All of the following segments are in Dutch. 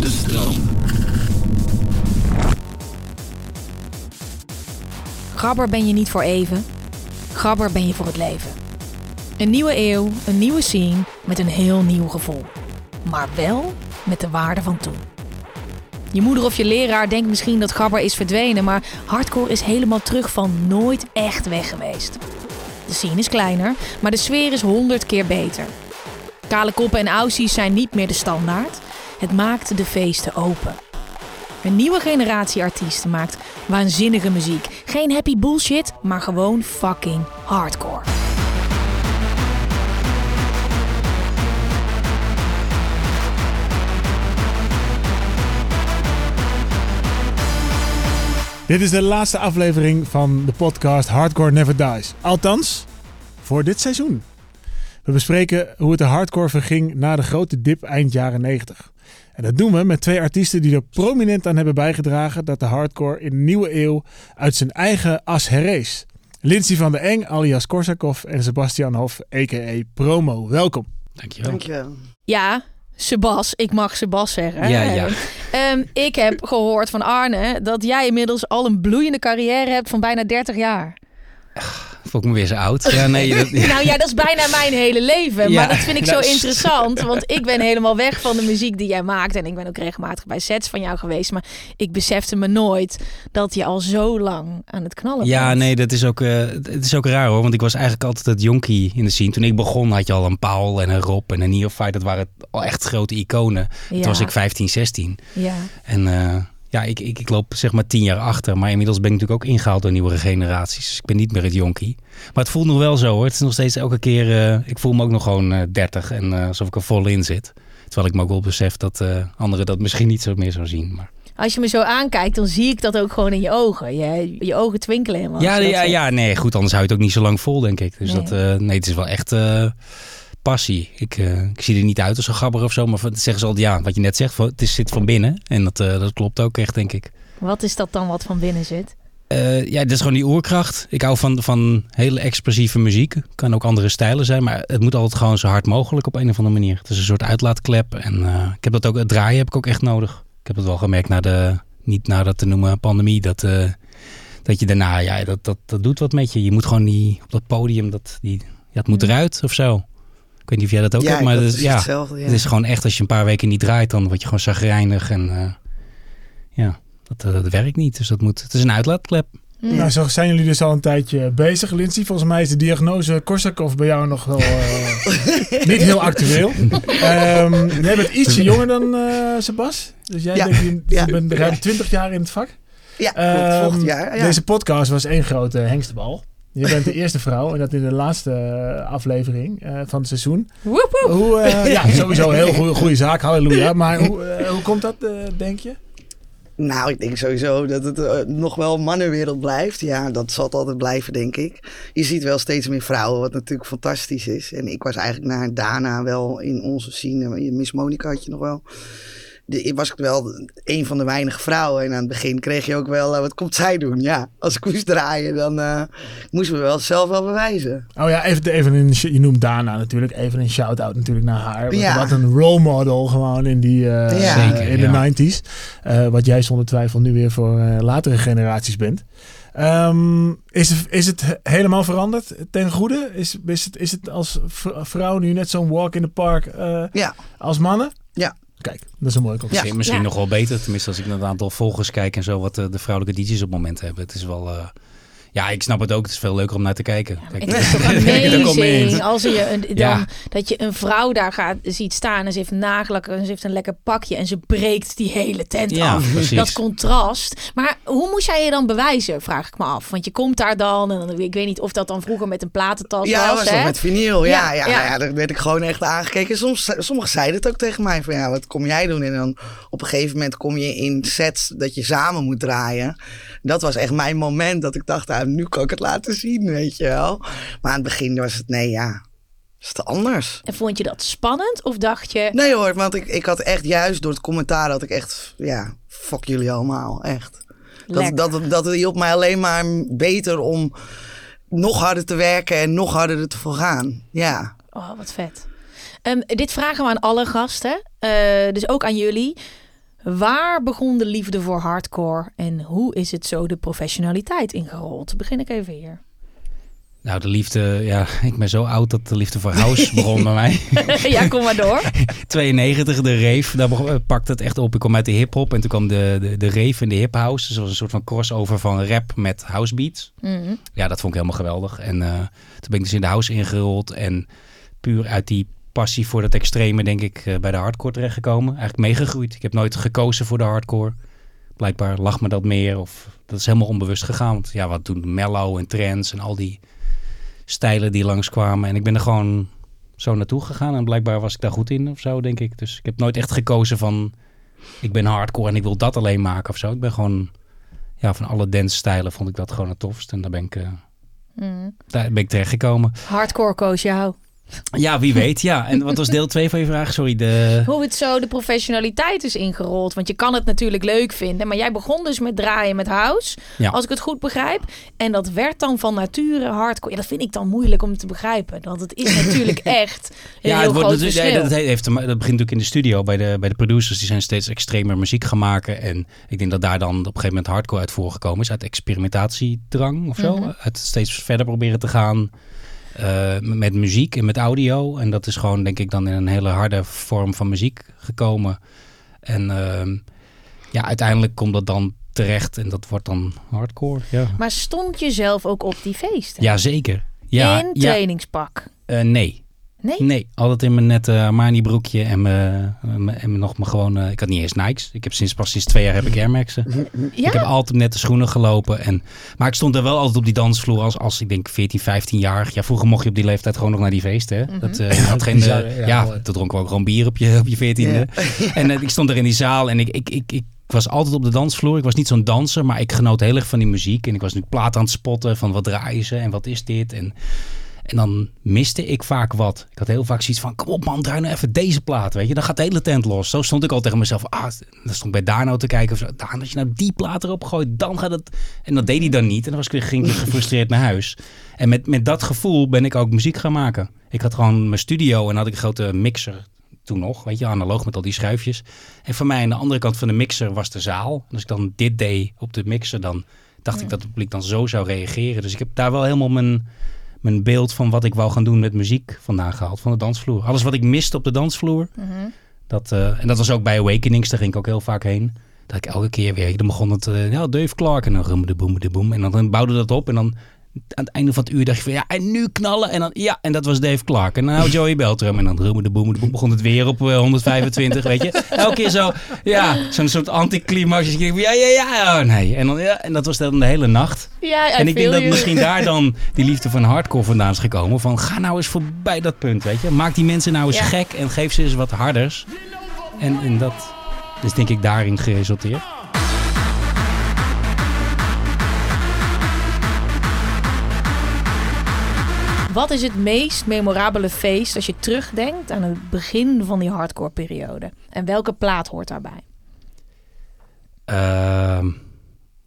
De stroom. Gabber ben je niet voor even. Gabber ben je voor het leven. Een nieuwe eeuw, een nieuwe scene met een heel nieuw gevoel. Maar wel met de waarde van toen. Je moeder of je leraar denkt misschien dat Gabber is verdwenen, maar hardcore is helemaal terug van nooit echt weg geweest. De scene is kleiner, maar de sfeer is honderd keer beter. Kale koppen en aussies zijn niet meer de standaard. Het maakt de feesten open. Een nieuwe generatie artiesten maakt waanzinnige muziek. Geen happy bullshit, maar gewoon fucking hardcore. Dit is de laatste aflevering van de podcast Hardcore Never Dies. Althans, voor dit seizoen. We bespreken hoe het de hardcore verging na de grote dip eind jaren 90. En dat doen we met twee artiesten die er prominent aan hebben bijgedragen dat de hardcore in de nieuwe eeuw uit zijn eigen as herrees. Lindsay van de Eng alias Korsakov en Sebastian Hof a.k.a. Promo. Welkom. Dankjewel. Dankjewel. Ja, Sebas, ik mag Sebas zeggen. Ja, ja. Ehm, ik heb gehoord van Arne dat jij inmiddels al een bloeiende carrière hebt van bijna 30 jaar. Voel ik me weer zo oud. Ja, nee. Dat, Nou ja, dat is bijna mijn hele leven. Ja, maar dat vind ik zo interessant. Want ik ben helemaal weg van de muziek die jij maakt. En ik ben ook regelmatig bij sets van jou geweest. Maar ik besefte me nooit dat je al zo lang aan het knallen ja, bent. nee, dat is ook, eh, het is ook raar hoor. Want ik was eigenlijk altijd het jonkie in de scene. Toen ik begon had je al een Paul en een Rob en een Neophyte. Dat waren al echt grote iconen. Toen Ja. was ik 15, 16. Ja. En eh, ja, ik, ik, ik loop zeg maar tien jaar achter. Maar inmiddels ben ik natuurlijk ook ingehaald door nieuwe generaties. Dus ik ben niet meer het jonkie. Maar het voelt nog wel zo hoor. Het is nog steeds elke keer... eh, ik voel me ook nog gewoon eh 30 en eh, alsof ik er vol in zit. Terwijl ik me ook wel besef dat anderen dat misschien niet zo meer zo zien. Maar... Als je me zo aankijkt, dan zie ik dat ook gewoon in je ogen. Je, je ogen twinkelen helemaal. Ja, ja, zegt. ja, nee, goed, anders hou je het ook niet zo lang vol, denk ik. Dus Nee. dat, nee, het is wel echt passie. Ik, eh, ik zie er niet uit als een gabber of zo, maar van- zeggen ze al, ja, wat je net zegt, het is, zit van binnen. En dat, eh, dat klopt ook echt, denk ik. Wat is dat dan wat van binnen zit? Eh, ja, dat is gewoon die oerkracht. Ik hou van, van hele expressieve muziek. Kan ook andere stijlen zijn, maar het moet altijd gewoon zo hard mogelijk op een of andere manier. Het is een soort uitlaatklep. En ik heb dat ook, het draaien heb ik ook echt nodig. Ik heb het wel gemerkt na de, niet na dat te noemen pandemie, dat, dat je daarna, ja, dat, dat, dat doet wat met je. Je moet gewoon die, op dat podium, dat, die, ja, het moet eruit of zo. Ik weet niet of jij dat ook ja, hebt, maar dat is, ja, hetzelfde. Ja. het is gewoon echt, als je een paar weken niet draait, dan word je gewoon zagrijnig. En eh, ja, dat, eh, dat werkt niet. Dus dat moet, het is een uitlaatklep. Nou, zo zijn jullie dus al een tijdje bezig, Lindsay. Volgens mij is de diagnose Korsakov bij jou nog wel eh, niet heel actueel. Ehm jij bent ietsje jonger dan eh Sebas. Dus jij Ja. je, je Ja. bent ruim Ja. 20 jaar in het vak. Ja, klopt. Ehm, Volgend jaar. Ja. Deze podcast was één grote hengstbal. Je bent de eerste vrouw en dat in de laatste eh, aflevering eh, van het seizoen. Woep, woep. Hoe, eh, ja, sowieso een heel goede, goede zaak, halleluja. Maar hoe, hoe komt dat, eh, denk je? Nou, ik denk sowieso dat het nog wel een mannenwereld blijft. Ja, dat zal het altijd blijven, denk ik. Je ziet wel steeds meer vrouwen, wat natuurlijk fantastisch is. En ik was eigenlijk naar Dana wel in onze scene. Miss Monica had je nog wel. De, was ik wel een van de weinige vrouwen. En aan het begin kreeg je ook wel, eh, wat komt zij doen? Ja, als ik moest draaien, dan eh, moesten we wel zelf wel bewijzen. Oh ja, even, even een, je noemt Dana natuurlijk. Even een shout-out natuurlijk naar haar. Wat, Ja. wat een role model gewoon in, die, eh, Ja. Zeker, in ja. de 90s. Eh, wat jij zonder twijfel nu weer voor eh, latere generaties bent. Ehm, is, het- is het helemaal veranderd ten goede? Is, is, het, is het als vrouw nu net zo'n walk in the park eh, Ja, als mannen? Ja. Kijk, dat is een mooie conclusie. Misschien, misschien Ja. nog wel beter, tenminste als ik naar het aantal volgers kijk en zo, wat de, de vrouwelijke DJ's op het moment hebben. Het is wel, eh, ja, ik snap het ook. Het is veel leuker om naar te kijken. Kijk, amazing als je een, dan, Ja. dat je een vrouw daar gaat, ziet staan en ze heeft nagellak en ze heeft een lekker pakje en ze breekt die hele tent Ja, af. precies. Dat contrast. Maar hoe moest jij je dan bewijzen, vraag ik me af. Want je komt daar dan en dan, ik weet niet of dat dan vroeger met een platentas Ja, was. was hè? met vinyl. Ja, Ja, ja, ja. daar werd ik gewoon echt aangekeken. Soms, sommigen zeiden het ook tegen mij van ja, wat kom jij doen? En dan op een gegeven moment kom je in sets dat je samen moet draaien. Dat was echt mijn moment dat ik dacht, ah, nu kan ik het laten zien, weet je wel. Maar aan het begin was het, nee ja, is het anders. En vond je dat spannend of dacht je... Nee hoor, want ik, ik had echt juist door het commentaar dat ik echt, ja, fuck jullie allemaal, echt. Lekker. Dat, dat, dat hielp mij alleen maar beter om nog harder te werken en nog harder te gaan. Ja. Oh, wat vet. Ehm, dit vragen we aan alle gasten, eh, dus ook aan jullie. Waar begon de liefde voor hardcore en hoe is het zo de professionaliteit ingerold? Begin ik even hier. Nou, de liefde, ja, ik ben zo oud dat de liefde voor house begon bij mij. ja, kom maar door. 92, de rave, daar begon, pakte het echt op. Ik kwam uit de hip-hop en toen kwam de, de, de rave en de hip house. Dus dat was een soort van crossover van rap met house beats. Mhm. Ja, dat vond ik helemaal geweldig. En eh, toen ben ik dus in de house ingerold en puur uit die passie voor dat extreme, denk ik, eh, bij de hardcore terechtgekomen. Eigenlijk meegegroeid. Ik heb nooit gekozen voor de hardcore. Blijkbaar lag me dat meer of dat is helemaal onbewust gegaan. Want ja, wat toen mellow en trance en al die stijlen die langskwamen. En ik ben er gewoon zo naartoe gegaan en blijkbaar was ik daar goed in of zo, denk ik. Dus ik heb nooit echt gekozen van ik ben hardcore en ik wil dat alleen maken of zo. Ik ben gewoon, ja, van alle dance stijlen vond ik dat gewoon het tofst. En daar ben ik, Mhm. daar ben ik terechtgekomen. Hardcore koos jou. Ja, wie weet, ja. En wat was deel 2 van je vraag? Sorry, de... Hoe het zo de professionaliteit is ingerold. Want je kan het natuurlijk leuk vinden. Maar jij begon dus met draaien met house. Ja. Als ik het goed begrijp. En dat werd dan van nature hardcore. Ja, dat vind ik dan moeilijk om te begrijpen. Want het is natuurlijk echt een Ja, heel het wordt groot verschil. ja, dat, heeft, dat begint natuurlijk in de studio bij de, bij de producers. Die zijn steeds extremer muziek gaan maken. En ik denk dat daar dan op een gegeven moment hardcore uit voorgekomen is. Uit experimentatiedrang of zo. Mhm. Uit steeds verder proberen te gaan eh, met muziek en met audio. En dat is gewoon denk ik dan in een hele harde vorm van muziek gekomen. En ehm, ja, uiteindelijk komt dat dan terecht. En dat wordt dan hardcore. Ja, Maar stond je zelf ook op die feesten? ja zeker. Ja, in ja, trainingspak? eh, nee. Nee? Nee, altijd in mijn nette Armani broekje en, mijn- en nog mijn gewoon... eh, ik had niet eens Nikes. Ik heb sinds pas sinds twee jaar heb ik Air Max'en. Ja? Ik heb altijd nette schoenen gelopen. En, maar ik stond er wel altijd op die dansvloer als, als ik denk 14, 15 jaar. Ja, vroeger mocht je op die leeftijd gewoon nog naar die feesten. Hè? Mhm. Dat, eh, had geen, eh, ja, toen dronken we ook gewoon bier op je, op je 14e. En eh, ik stond er in die zaal en ik, ik, ik, ik was altijd op de dansvloer. Ik was niet zo'n danser, maar ik genoot heel erg van die muziek. En ik was nu plaat aan het spotten van wat draaien ze en wat is dit. En, en dan miste ik vaak wat. Ik had heel vaak zoiets van, kom op man, draai nou even deze plaat, weet je. Dan gaat de hele tent los. Zo stond ik al tegen mezelf. Ah, dan stond ik bij Darno te kijken. Of zo. Daan, als je nou die plaat erop gooit, dan gaat het... En dat deed hij dan niet. En dan was ik weer, ging ik weer gefrustreerd naar huis. En met, met dat gevoel ben ik ook muziek gaan maken. Ik had gewoon mijn studio en had ik een grote mixer toen nog, weet je, analoog met al die schuifjes. En voor mij aan de andere kant van de mixer was de zaal. En als ik dan dit deed op de mixer, dan dacht ik dat het publiek dan zo zou reageren. Dus ik heb daar wel helemaal mijn, mijn beeld van wat ik wou gaan doen met muziek vandaan gehaald, van de dansvloer. Alles wat ik miste op de dansvloer, Mhm. dat, eh, en dat was ook bij Awakenings, daar ging ik ook heel vaak heen. Dat ik elke keer weer, dan begon het, eh, ja, Dave Clark en dan rummelde boem, de boem. En dan bouwde dat op en dan aan het einde van het uur dacht je van, ja, en nu knallen. En dan, ja, en dat was Dave Clark. En nou Joey Beltram. En dan rummelde boem, de boem, begon het weer op eh, 125, weet je. Elke keer zo, ja, zo'n soort anticlimax. Dus ja, ja, ja, oh nee. En, dan, ja, en dat was dan de hele nacht. Ja, En ik denk dat you. misschien daar dan die liefde van hardcore vandaan is gekomen. Van ga nou eens voorbij dat punt, weet je. Maak die mensen nou eens Ja. gek en geef ze eens wat harders. En, en dat is denk ik daarin geresulteerd. Wat is het meest memorabele feest als je terugdenkt aan het begin van die hardcore periode? En welke plaat hoort daarbij? Ehm,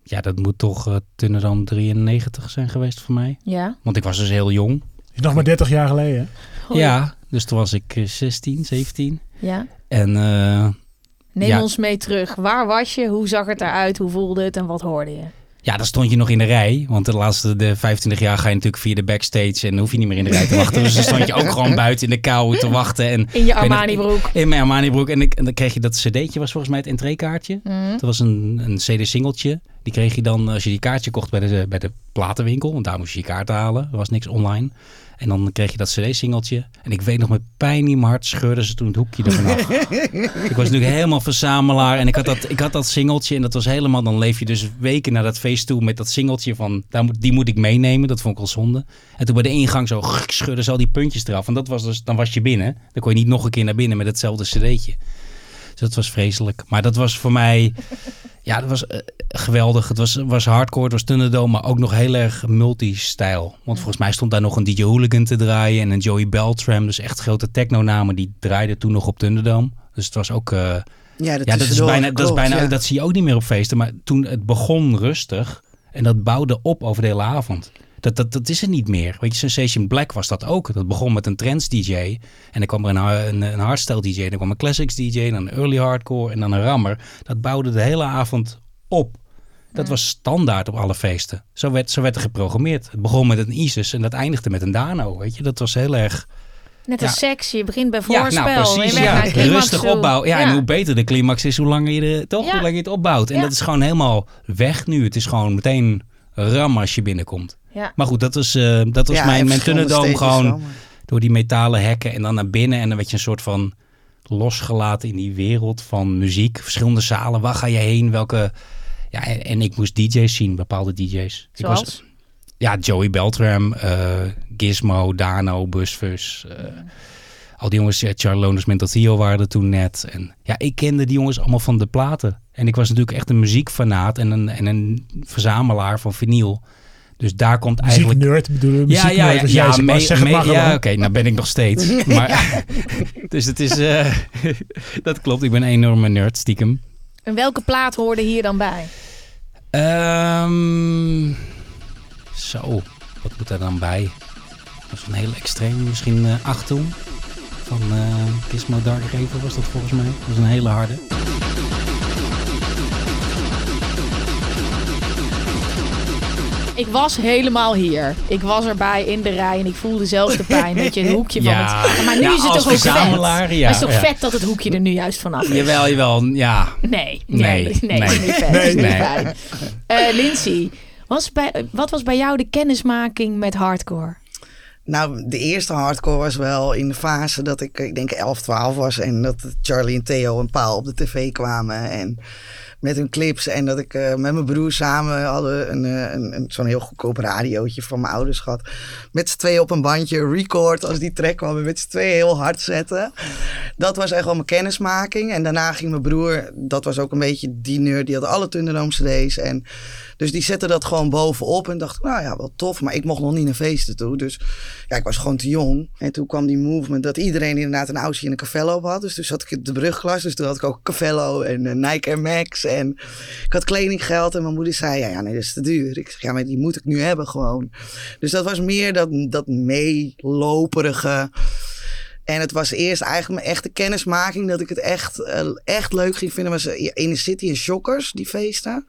ja, dat moet toch uh, Tunnedam 93 zijn geweest voor mij. Ja? Want ik was dus heel jong. Is nog maar 30 jaar geleden. hè? Ja, dus toen was ik eh, 16, 17. Ja? En eh, Neem Ja. ons mee terug. Waar was je? Hoe zag het eruit? Hoe voelde het? En wat hoorde je? Ja, dan stond je nog in de rij. Want de laatste de 25 jaar ga je natuurlijk via de backstage. En dan hoef je niet meer in de rij te wachten. dus dan stond je ook gewoon buiten in de kou te wachten. En In je weet nog- Armani broek. In mijn Armani broek. En, ik, en dan kreeg je dat cd'tje, was volgens mij het entreekaartje. Mhm. Dat was een, een cd-singeltje. Die kreeg je dan als je die kaartje kocht bij de, bij de platenwinkel. Want daar moest je je kaart halen. Er was niks online. En dan kreeg je dat cd-singeltje. En ik weet nog met pijn in mijn hart scheurde ze toen het hoekje ervan af. ik was natuurlijk helemaal verzamelaar. En ik had, dat, ik had dat singeltje. En dat was helemaal... Dan leef je dus weken naar dat feest toe met dat singeltje van... Daar moet, die moet ik meenemen. Dat vond ik al zonde. En toen bij de ingang zo scheurde ze al die puntjes eraf. En dat was dus, dan was je binnen. Dan kon je niet nog een keer naar binnen met hetzelfde cd'tje. Dat was vreselijk. Maar dat was voor mij... Ja, dat was eh, geweldig. Het was, was hardcore, het was Thunderdome, maar ook nog heel erg multi-stijl. Want volgens mij stond daar nog een DJ Hooligan te draaien en een Joey Beltram. Dus echt grote techno-namen, die draaiden toen nog op Thunderdome. Dus het was ook... eh, Ja, dat, ja, dat is bijna, dat, is bijna ja. dat zie je ook niet meer op feesten. Maar toen het begon rustig en dat bouwde op over de hele avond. Dat, dat, dat is er niet meer. Weet je, Sensation Black was dat ook. Dat begon met een trance DJ. En dan kwam er een, een, een hardstyle DJ. Dan kwam een classics DJ. Dan een early hardcore. En dan een rammer. Dat bouwde de hele avond op. Dat was standaard op alle feesten. Zo werd, zo werd er geprogrammeerd. Het begon met een Isis en dat eindigde met een Dano. Weet je, dat was heel erg. Net Ja. als seks, je begint bij Ja, voorspel. nou precies. Ja. een climax Rustig toe. opbouwen. Ja, en hoe beter de climax is, hoe langer je, de, toch, hoe langer je het opbouwt. En dat is gewoon helemaal weg nu. Het is gewoon meteen ram als je binnenkomt. Ja. Maar goed, dat was, eh, dat was Ja, mijn, mijn tunneldoom gewoon door die metalen hekken en dan naar binnen. En dan werd je een soort van losgelaten in die wereld van muziek. Verschillende zalen. Waar ga je heen? Welke... Ja, en, en ik moest DJ's zien, bepaalde DJ's. Ik was, Zoals? ja, Joey Beltram, eh, Gizmo, Dano, Busfus. eh, al die jongens, ja, Charlie Loners Mental Theo waren er toen net. En ja, ik kende die jongens allemaal van de platen. En ik was natuurlijk echt een muziekfanaat en een, en een verzamelaar van vinyl. Dus daar komt eigenlijk... Muzieknerd bedoelen we? Ja, ja, ja, Muzieknerd, ja, mee- zeg mee- maar ja gewoon. oké, nou ben ik nog steeds. Maar, dus het is, eh, dat klopt, ik ben een enorme nerd, stiekem. En welke plaat hoorde hier dan bij? Ehm, zo, wat moet er dan bij? Dat was een hele extreem, misschien eh acht toen. Van eh Gizmo Dark Raven was dat volgens mij. Dat was een hele harde. Ik was helemaal hier. Ik was erbij in de rij en ik voelde zelfs de pijn. Weet je, een hoekje van het... Maar nu Ja, is het toch ook vet? ja, Maar het is toch ja. vet dat het hoekje er nu juist vanaf is? Jawel, jawel, ja. Nee, nee, Nee, nee, nee. is niet vet. Nee. is niet Nee. fijn. Eh, Lindsay, was bij, wat was bij jou de kennismaking met hardcore? Nou, de eerste hardcore was wel in de fase dat ik, ik denk 11, 12 was. En dat Charlie en Theo en Paul op de tv kwamen. En met hun clips. En dat ik eh, met mijn broer samen hadden een, eh, een, een, zo'n heel goedkoop radiootje van mijn ouders gehad. Met z'n tweeën op een bandje record als die track kwam. En met z'n tweeën heel hard zetten. Dat was echt wel mijn kennismaking. En daarna ging mijn broer, dat was ook een beetje die nerd. Die had alle Thunderdome cd's. En dus die zette dat gewoon bovenop. En dacht, nou ja, wel tof. Maar ik mocht nog niet naar feesten toe. Dus ja, ik was gewoon te jong. En toen kwam die movement dat iedereen inderdaad een Aussie en een Cavello had. Dus toen zat ik de brugklas. Dus toen had ik ook Cavello en eh, Nike Air Max. En ik had kledinggeld. En mijn moeder zei, ja, ja, nee, dat is te duur. Ik zeg, ja, maar die moet ik nu hebben gewoon. Dus dat was meer dat, dat meeloperige... En het was eerst eigenlijk mijn echte kennismaking dat ik het echt, eh, echt leuk ging vinden. Was in de City en Shockers, die feesten.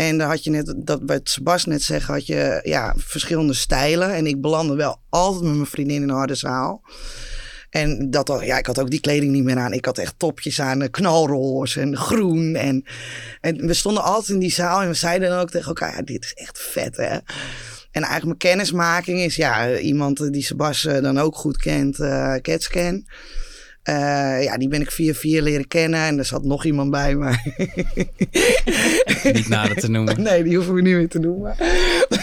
En dan had je net, dat bij Sebas net zeggen, had je ja, verschillende stijlen. En ik belandde wel altijd met mijn vriendin in een harde zaal. En dat, ja, ik had ook die kleding niet meer aan. Ik had echt topjes aan, eh, knalroze en groen. En, en we stonden altijd in die zaal en we zeiden dan ook tegen elkaar, ja, dit is echt vet hè. En eigenlijk mijn kennismaking is ja, iemand die Sebas eh, dan ook goed kent, eh Catscan. Eh, ja, die ben ik via vier leren kennen en er zat nog iemand bij, maar Niet nader te noemen. Nee, die hoeven we niet meer te noemen.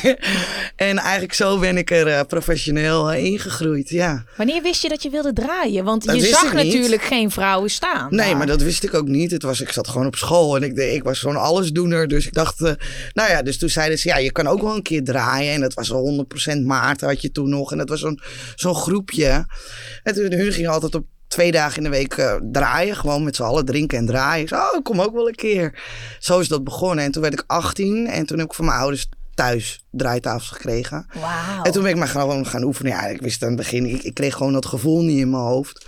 en eigenlijk zo ben ik er eh, professioneel eh, ingegroeid, ja. Wanneer wist je dat je wilde draaien? Want Dat je zag natuurlijk geen vrouwen staan. Nee, daar. maar dat wist ik ook niet. Het was, ik zat gewoon op school en ik, ik was zo'n allesdoener. Dus ik dacht, nou ja, dus toen zeiden ze, ja, je kan ook wel een keer draaien. En dat was al 100% Maarten had je toen nog. En dat was zo'n zo'n groepje. En toen, hun gingen altijd op twee dagen in de week eh, draaien. Gewoon met z'n allen drinken en draaien. Ik zei, oh, kom ook wel een keer. Zo is dat begonnen. En toen werd ik 18 en toen heb ik van mijn ouders thuis draaitafels gekregen. Wauw. En toen ben ik maar gewoon gaan oefenen. Ja, ik wist aan het begin, ik, ik kreeg gewoon dat gevoel niet in mijn hoofd.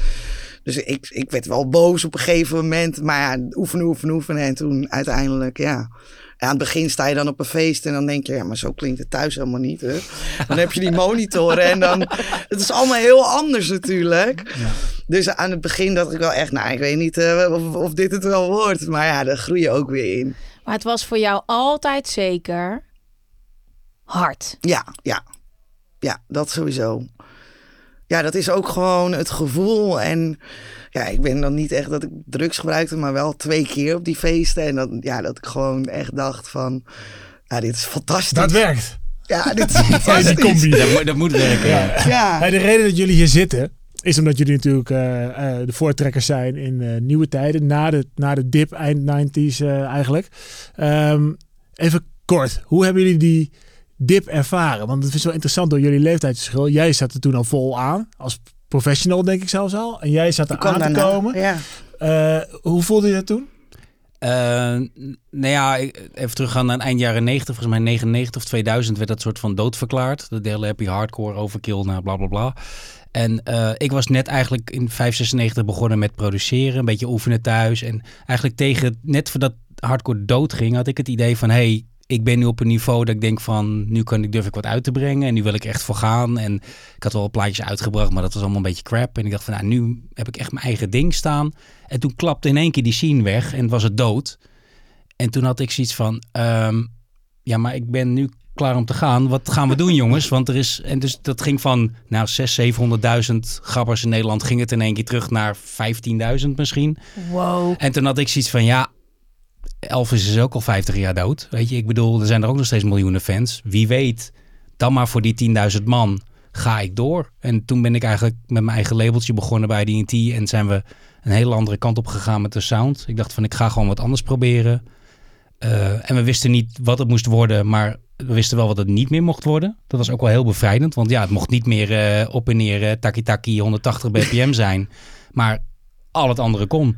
Dus ik, ik werd wel boos op een gegeven moment. Maar ja, oefenen, oefenen, oefenen. En toen uiteindelijk, ja. Ja, aan het begin sta je dan op een feest en dan denk je, ja, maar zo klinkt het thuis helemaal niet. Hè? Dan heb je die monitoren en dan, het is allemaal heel anders natuurlijk. Dus aan het begin dacht ik wel echt, nou, ik weet niet eh, of, of dit het wel wordt. Maar ja, daar groei je ook weer in. Maar het was voor jou altijd zeker hard. Ja, ja. Ja, dat sowieso. Ja, dat is ook gewoon het gevoel. En ja, ik ben dan niet echt dat ik drugs gebruikte, maar wel twee keer op die feesten. En dat, ja, dat ik gewoon echt dacht van, ja, dit is fantastisch. Dat werkt. Ja, dit is Ja, die combi. Dat, moet- dat moet werken, ja. Ja. Ja, de reden dat jullie hier zitten is omdat jullie natuurlijk eh, eh, de voortrekkers zijn in eh, nieuwe tijden. Na de, na de dip eind 90s eh, eigenlijk. Ehm, even kort, hoe hebben jullie die dip ervaren? Want het is wel interessant door jullie leeftijdsverschil. Jij zat er toen al vol aan, als professional denk ik zelfs al. En jij zat er aan te komen. Ja. Eh, hoe voelde je dat toen? Eh, nou ja, even teruggaan naar eind jaren 90, volgens mij 99 of 2000 werd dat soort van doodverklaard. De hele happy hardcore, overkill, nou bla bla bla. En eh, ik was net eigenlijk in 596 begonnen met produceren, een beetje oefenen thuis. En eigenlijk tegen, net voordat hardcore doodging, had ik het idee van... hey, ik ben nu op een niveau dat ik denk van, nu kan ik, durf ik wat uit te brengen. En nu wil ik echt voor gaan. En ik had wel plaatjes uitgebracht, maar dat was allemaal een beetje crap. En ik dacht van, nou, nu heb ik echt mijn eigen ding staan. En toen klapte in één keer die scene weg en was het dood. En toen had ik zoiets van, ehm, ja, maar ik ben nu klaar om te gaan. Wat gaan we doen, jongens? Want er is, en dus dat ging van, nou, 600.000, 700.000 grabbers in Nederland, ging het in één keer terug naar 15.000 misschien. Wow. En toen had ik zoiets van, ja, Elvis is ook al 50 jaar dood. Weet je, ik bedoel, er zijn er ook nog steeds miljoenen fans. Wie weet, dan maar voor die 10.000 man ga ik door. En toen ben ik eigenlijk met mijn eigen labeltje begonnen bij D&T en zijn we een hele andere kant op gegaan met de sound. Ik dacht van, ik ga gewoon wat anders proberen. Eh, en we wisten niet wat het moest worden, maar we wisten wel wat het niet meer mocht worden. Dat was ook wel heel bevrijdend, want ja, het mocht niet meer eh, op en neer eh, taki-taki 180 bpm zijn. Maar al het andere kon.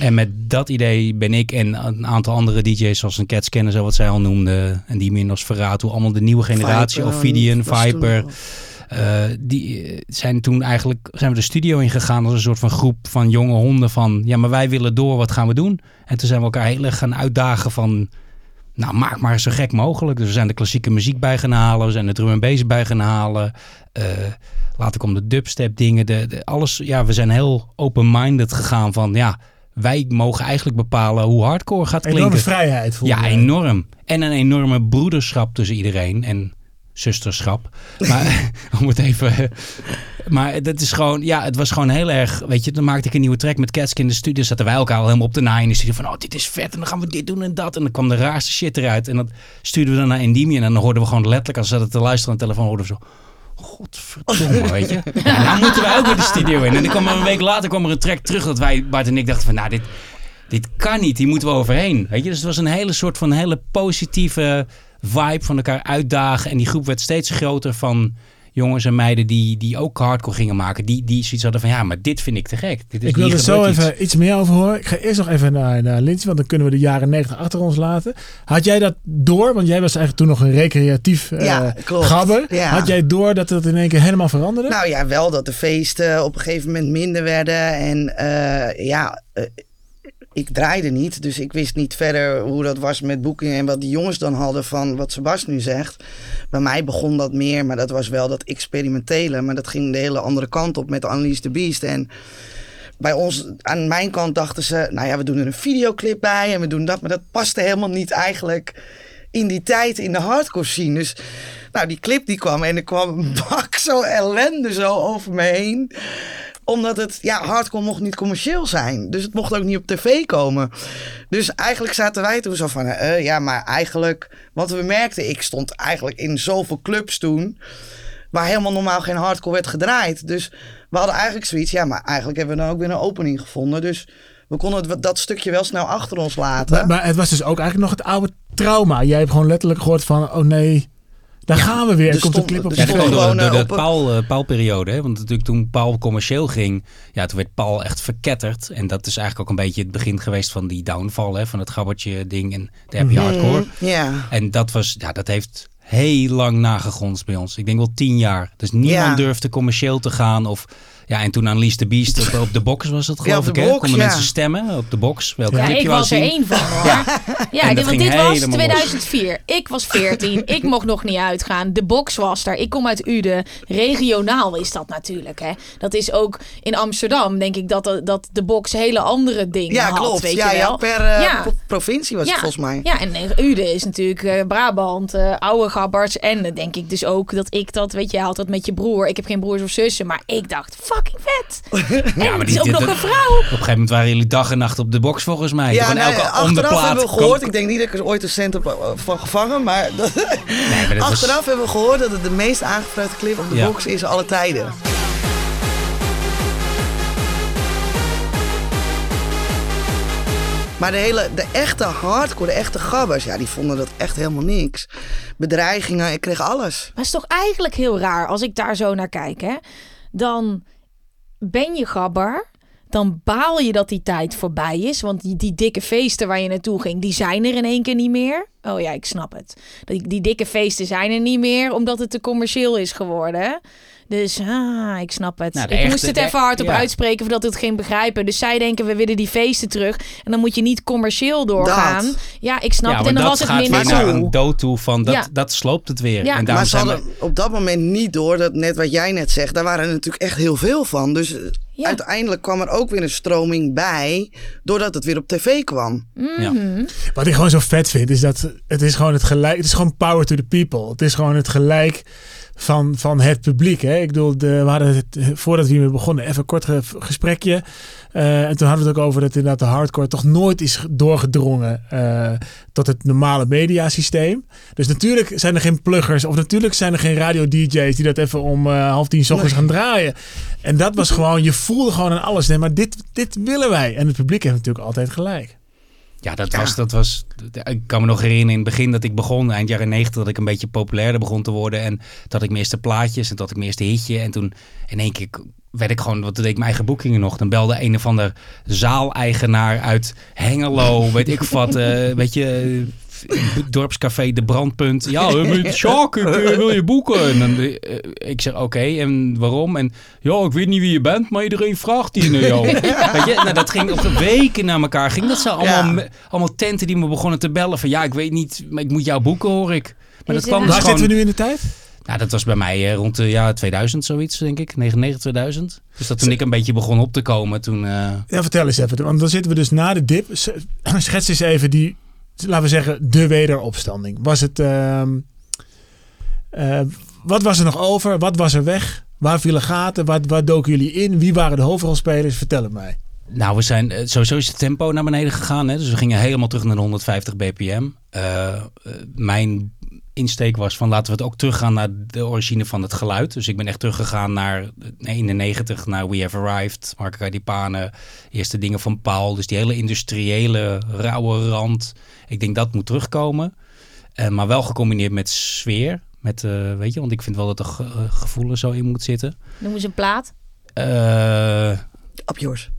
En met dat idee ben ik en een aantal andere DJ's, zoals een Cats kennen, zo wat zij al noemden, en die meer Nosferatu, allemaal de nieuwe generatie, Viper, Ophidian, toen Viper, eh, die eh, zijn toen eigenlijk zijn we de studio ingegaan als een soort van groep van jonge honden van ja, maar wij willen door, wat gaan we doen? En toen zijn we elkaar heel erg gaan uitdagen van nou, maak maar zo gek mogelijk. Dus we zijn de klassieke muziek bij gaan halen, we zijn de drum en bass bij gaan halen. Eh later kwam de dubstep dingen, de, de- alles. Ja, we zijn heel open-minded gegaan van ja, wij mogen eigenlijk bepalen hoe hardcore gaat Enorme klinken. vrijheid. voelde Ja, enorm. En een enorme broederschap tussen iedereen. En zusterschap. Maar om het even. Maar dat is gewoon. Ja, het was gewoon heel erg. Weet je, dan maakte ik een nieuwe track met Catsk in de studio. Zaten wij elkaar al helemaal op de naai in de studio. Van oh, dit is vet. En dan gaan we dit doen en dat. En dan kwam de raarste shit eruit. En dat stuurden we dan naar Endymion. En dan hoorden we gewoon letterlijk. Als ze zaten te luisteren aan de telefoon. hoorden we zo. Godverdomme, weet je. Ja, nou moeten wij ook weer de studio in. En dan kwam er een week later kwam er een track terug. Dat wij, Bart en ik, dachten van. Nou, dit, dit kan niet, die moeten we overheen. Weet je? Dus het was een hele soort van hele positieve vibe van elkaar uitdagen. En die groep werd steeds groter van jongens en meiden die, die ook hardcore gingen maken. Die, die zoiets hadden van ja, maar dit vind ik te gek. Dit is, Ik wil er zo iets. even iets meer over horen. Ik ga eerst nog even naar, naar Lindsay, want dan kunnen we de jaren 90 achter ons laten. Had jij dat door? Want jij was eigenlijk toen nog een recreatief eh Ja, klopt. gabber. Ja. Had jij door dat het in één keer helemaal veranderde? Nou ja, wel dat de feesten op een gegeven moment minder werden. En eh, ja, eh, ik draaide niet. Dus ik wist niet verder hoe dat was met boekingen. En wat die jongens dan hadden van wat Sebas nu zegt. Bij mij begon dat meer, maar dat was wel dat experimentele. Maar dat ging de hele andere kant op met Unleash the Beast. En bij ons, aan mijn kant dachten ze, nou ja, we doen er een videoclip bij en we doen dat. Maar dat paste helemaal niet eigenlijk in die tijd in de hardcore scene. Dus nou, die clip die kwam en er kwam een bak zo ellende zo over me heen omdat het, ja, hardcore mocht niet commercieel zijn. Dus het mocht ook niet op tv komen. Dus eigenlijk zaten wij toen zo van, eh, ja, maar eigenlijk... Want we merkten, ik stond eigenlijk in zoveel clubs toen... waar helemaal normaal geen hardcore werd gedraaid. Dus we hadden eigenlijk zoiets, ja, maar eigenlijk hebben we dan ook weer een opening gevonden. Dus we konden dat stukje wel snel achter ons laten. maar het was dus ook eigenlijk nog het oude trauma. Jij hebt gewoon letterlijk gehoord van, oh nee, daar gaan we weer. Er komt een clip op er Ja, tv. door, door de Paul, eh, Paul-periode. Hè? Want natuurlijk toen Paul commercieel ging, ja, toen werd Paul echt verketterd. En dat is eigenlijk ook een beetje het begin geweest van die downfall, hè? van het gabbertje ding en de happy hardcore. Ja. En dat was, ja, dat heeft heel lang nagegrondst bij ons. Ik denk wel tien jaar. Dus niemand Ja. durfde commercieel te gaan of... Ja, en toen aan Lease the Beast op, op de box was het geloof ik, de hè? box, Konden ja. mensen stemmen op de box. Welke Ja, ik was er één van hoor. Ja. Ja, dit- dat want dit was helemaal los. 2004. Ik was 14. ik mocht nog niet uitgaan. De box was er. Ik kom uit Uden. Regionaal is dat natuurlijk. Hè. Dat is ook in Amsterdam, denk ik, dat de, dat de box hele andere dingen Ja, had. klopt. Weet ja, je ja, wel. per eh, provincie was ja, het volgens mij. Ja, en eh, Uden is natuurlijk eh, Brabant, eh, oude gabbers. En denk ik dus ook dat ik dat, weet je, je had dat met je broer. Ik heb geen broers of zussen, maar ik dacht, fucking vet. En Ja, maar het die- is ook die- nog een vrouw. Op een gegeven moment waren jullie dag en nacht op de box volgens mij. Ja, nee, elke achteraf onderplaat hebben we gehoord. Ik denk niet dat ik er ooit een cent heb eh, van gevangen. Maar, Nee, maar was- achteraf hebben we gehoord dat het de meest aangevraagde clip op de Ja. box is alle tijden. Maar de, hele, de echte hardcore, de echte gabbers, ja, die vonden dat echt helemaal niks. Bedreigingen, ik kreeg alles. Maar het is toch eigenlijk heel raar als ik daar zo naar kijk, hè? Dan ben je gabber. dan baal je dat die tijd voorbij is. Want die, die dikke feesten waar je naartoe ging, die zijn er in één keer niet meer. Oh ja, ik snap het. Die, die dikke feesten zijn er niet meer, omdat het te commercieel is geworden. Dus ah, ik snap het. Nou, ik echte- moest het even hardop ja. uitspreken voordat het ging begrijpen. Dus zij denken, we willen die feesten terug. En dan moet je niet commercieel doorgaan. Dat. Ja, ik snap ja, het. En dan dat was het minder naar een dood toe van dat, Ja. dat sloopt het weer. Ja. En daarom Maar ze we, hadden op dat moment niet door dat net wat jij net zegt, daar waren er natuurlijk echt heel veel van. Dus eh, Ja. uiteindelijk kwam er ook weer een stroming bij, doordat het weer op tv kwam. ja. Wat ik gewoon zo vet vind, is dat het is gewoon het gelijk. Het is gewoon power to the people. Het is gewoon het gelijk van, van het publiek. Hè? Ik bedoel, de, we hadden het voordat we hiermee begonnen, even een kort ge- gesprekje. Eh, en toen hadden we het ook over dat inderdaad de hardcore toch nooit is doorgedrongen eh, tot het normale mediasysteem. Dus natuurlijk zijn er geen pluggers of natuurlijk zijn er geen radio-dj's die dat even om eh, half tien 's ochtends gaan draaien. En dat was gewoon, je voelde gewoon aan alles. Nee, maar dit, dit willen wij. En het publiek heeft natuurlijk altijd gelijk. Ja, dat was, dat was. Ik kan me nog herinneren in het begin dat ik begon, eind jaren 90, dat ik een beetje populairder begon te worden. En dat ik mijn eerste plaatjes en dat ik mijn eerste hitje. En toen in één keer werd ik gewoon, wat deed ik mijn eigen boekingen nog. Dan belde een of ander zaaleigenaar uit Hengelo, weet ik wat, eh, weet je. Eh, Dorpscafé De Brandpunt. Ja, eh, Sjaak, ik eh, wil je boeken. En dan, eh, ik zeg, oké, en waarom? En ja, ik weet niet wie je bent, maar iedereen vraagt die naar jou. Weet je, nou, dat ging op weken naar elkaar. Ging dat zo allemaal, Ja. me- allemaal tenten die me begonnen te bellen van, ja, ik weet niet, maar ik moet jou boeken, hoor ik. Maar dat kwam het- dus Waar gewoon... zitten we nu in de tijd? Nou, dat was bij mij eh, rond de jaar 2000 zoiets, denk ik. 99, 2000. Dus dat toen ik een beetje begon op te komen, toen... eh, Ja, vertel eens even. Want dan zitten we dus na de dip. Schets eens even die, laten we zeggen, de wederopstanding. Was het... ehm, eh, wat was er nog over? Wat was er weg? Waar vielen gaten? Waar, waar doken jullie in? Wie waren de hoofdrolspelers? Vertel het mij. Nou, we zijn eh, sowieso is het tempo naar beneden gegaan. Hè? Dus we gingen helemaal terug naar de 150 bpm. Eh, mijn insteek was van laten we het ook teruggaan naar de origine van het geluid. Dus ik ben echt teruggegaan naar 91, naar We Have Arrived, Marco Cadipane, eerste dingen van Paul. Dus die hele industriële, rauwe rand. Ik denk dat moet terugkomen. Eh, maar wel gecombineerd met sfeer. Met, eh, weet je, want ik vind wel dat er ge- eh, gevoel er zo in moet zitten. Noem eens een plaat. Eh Op yours.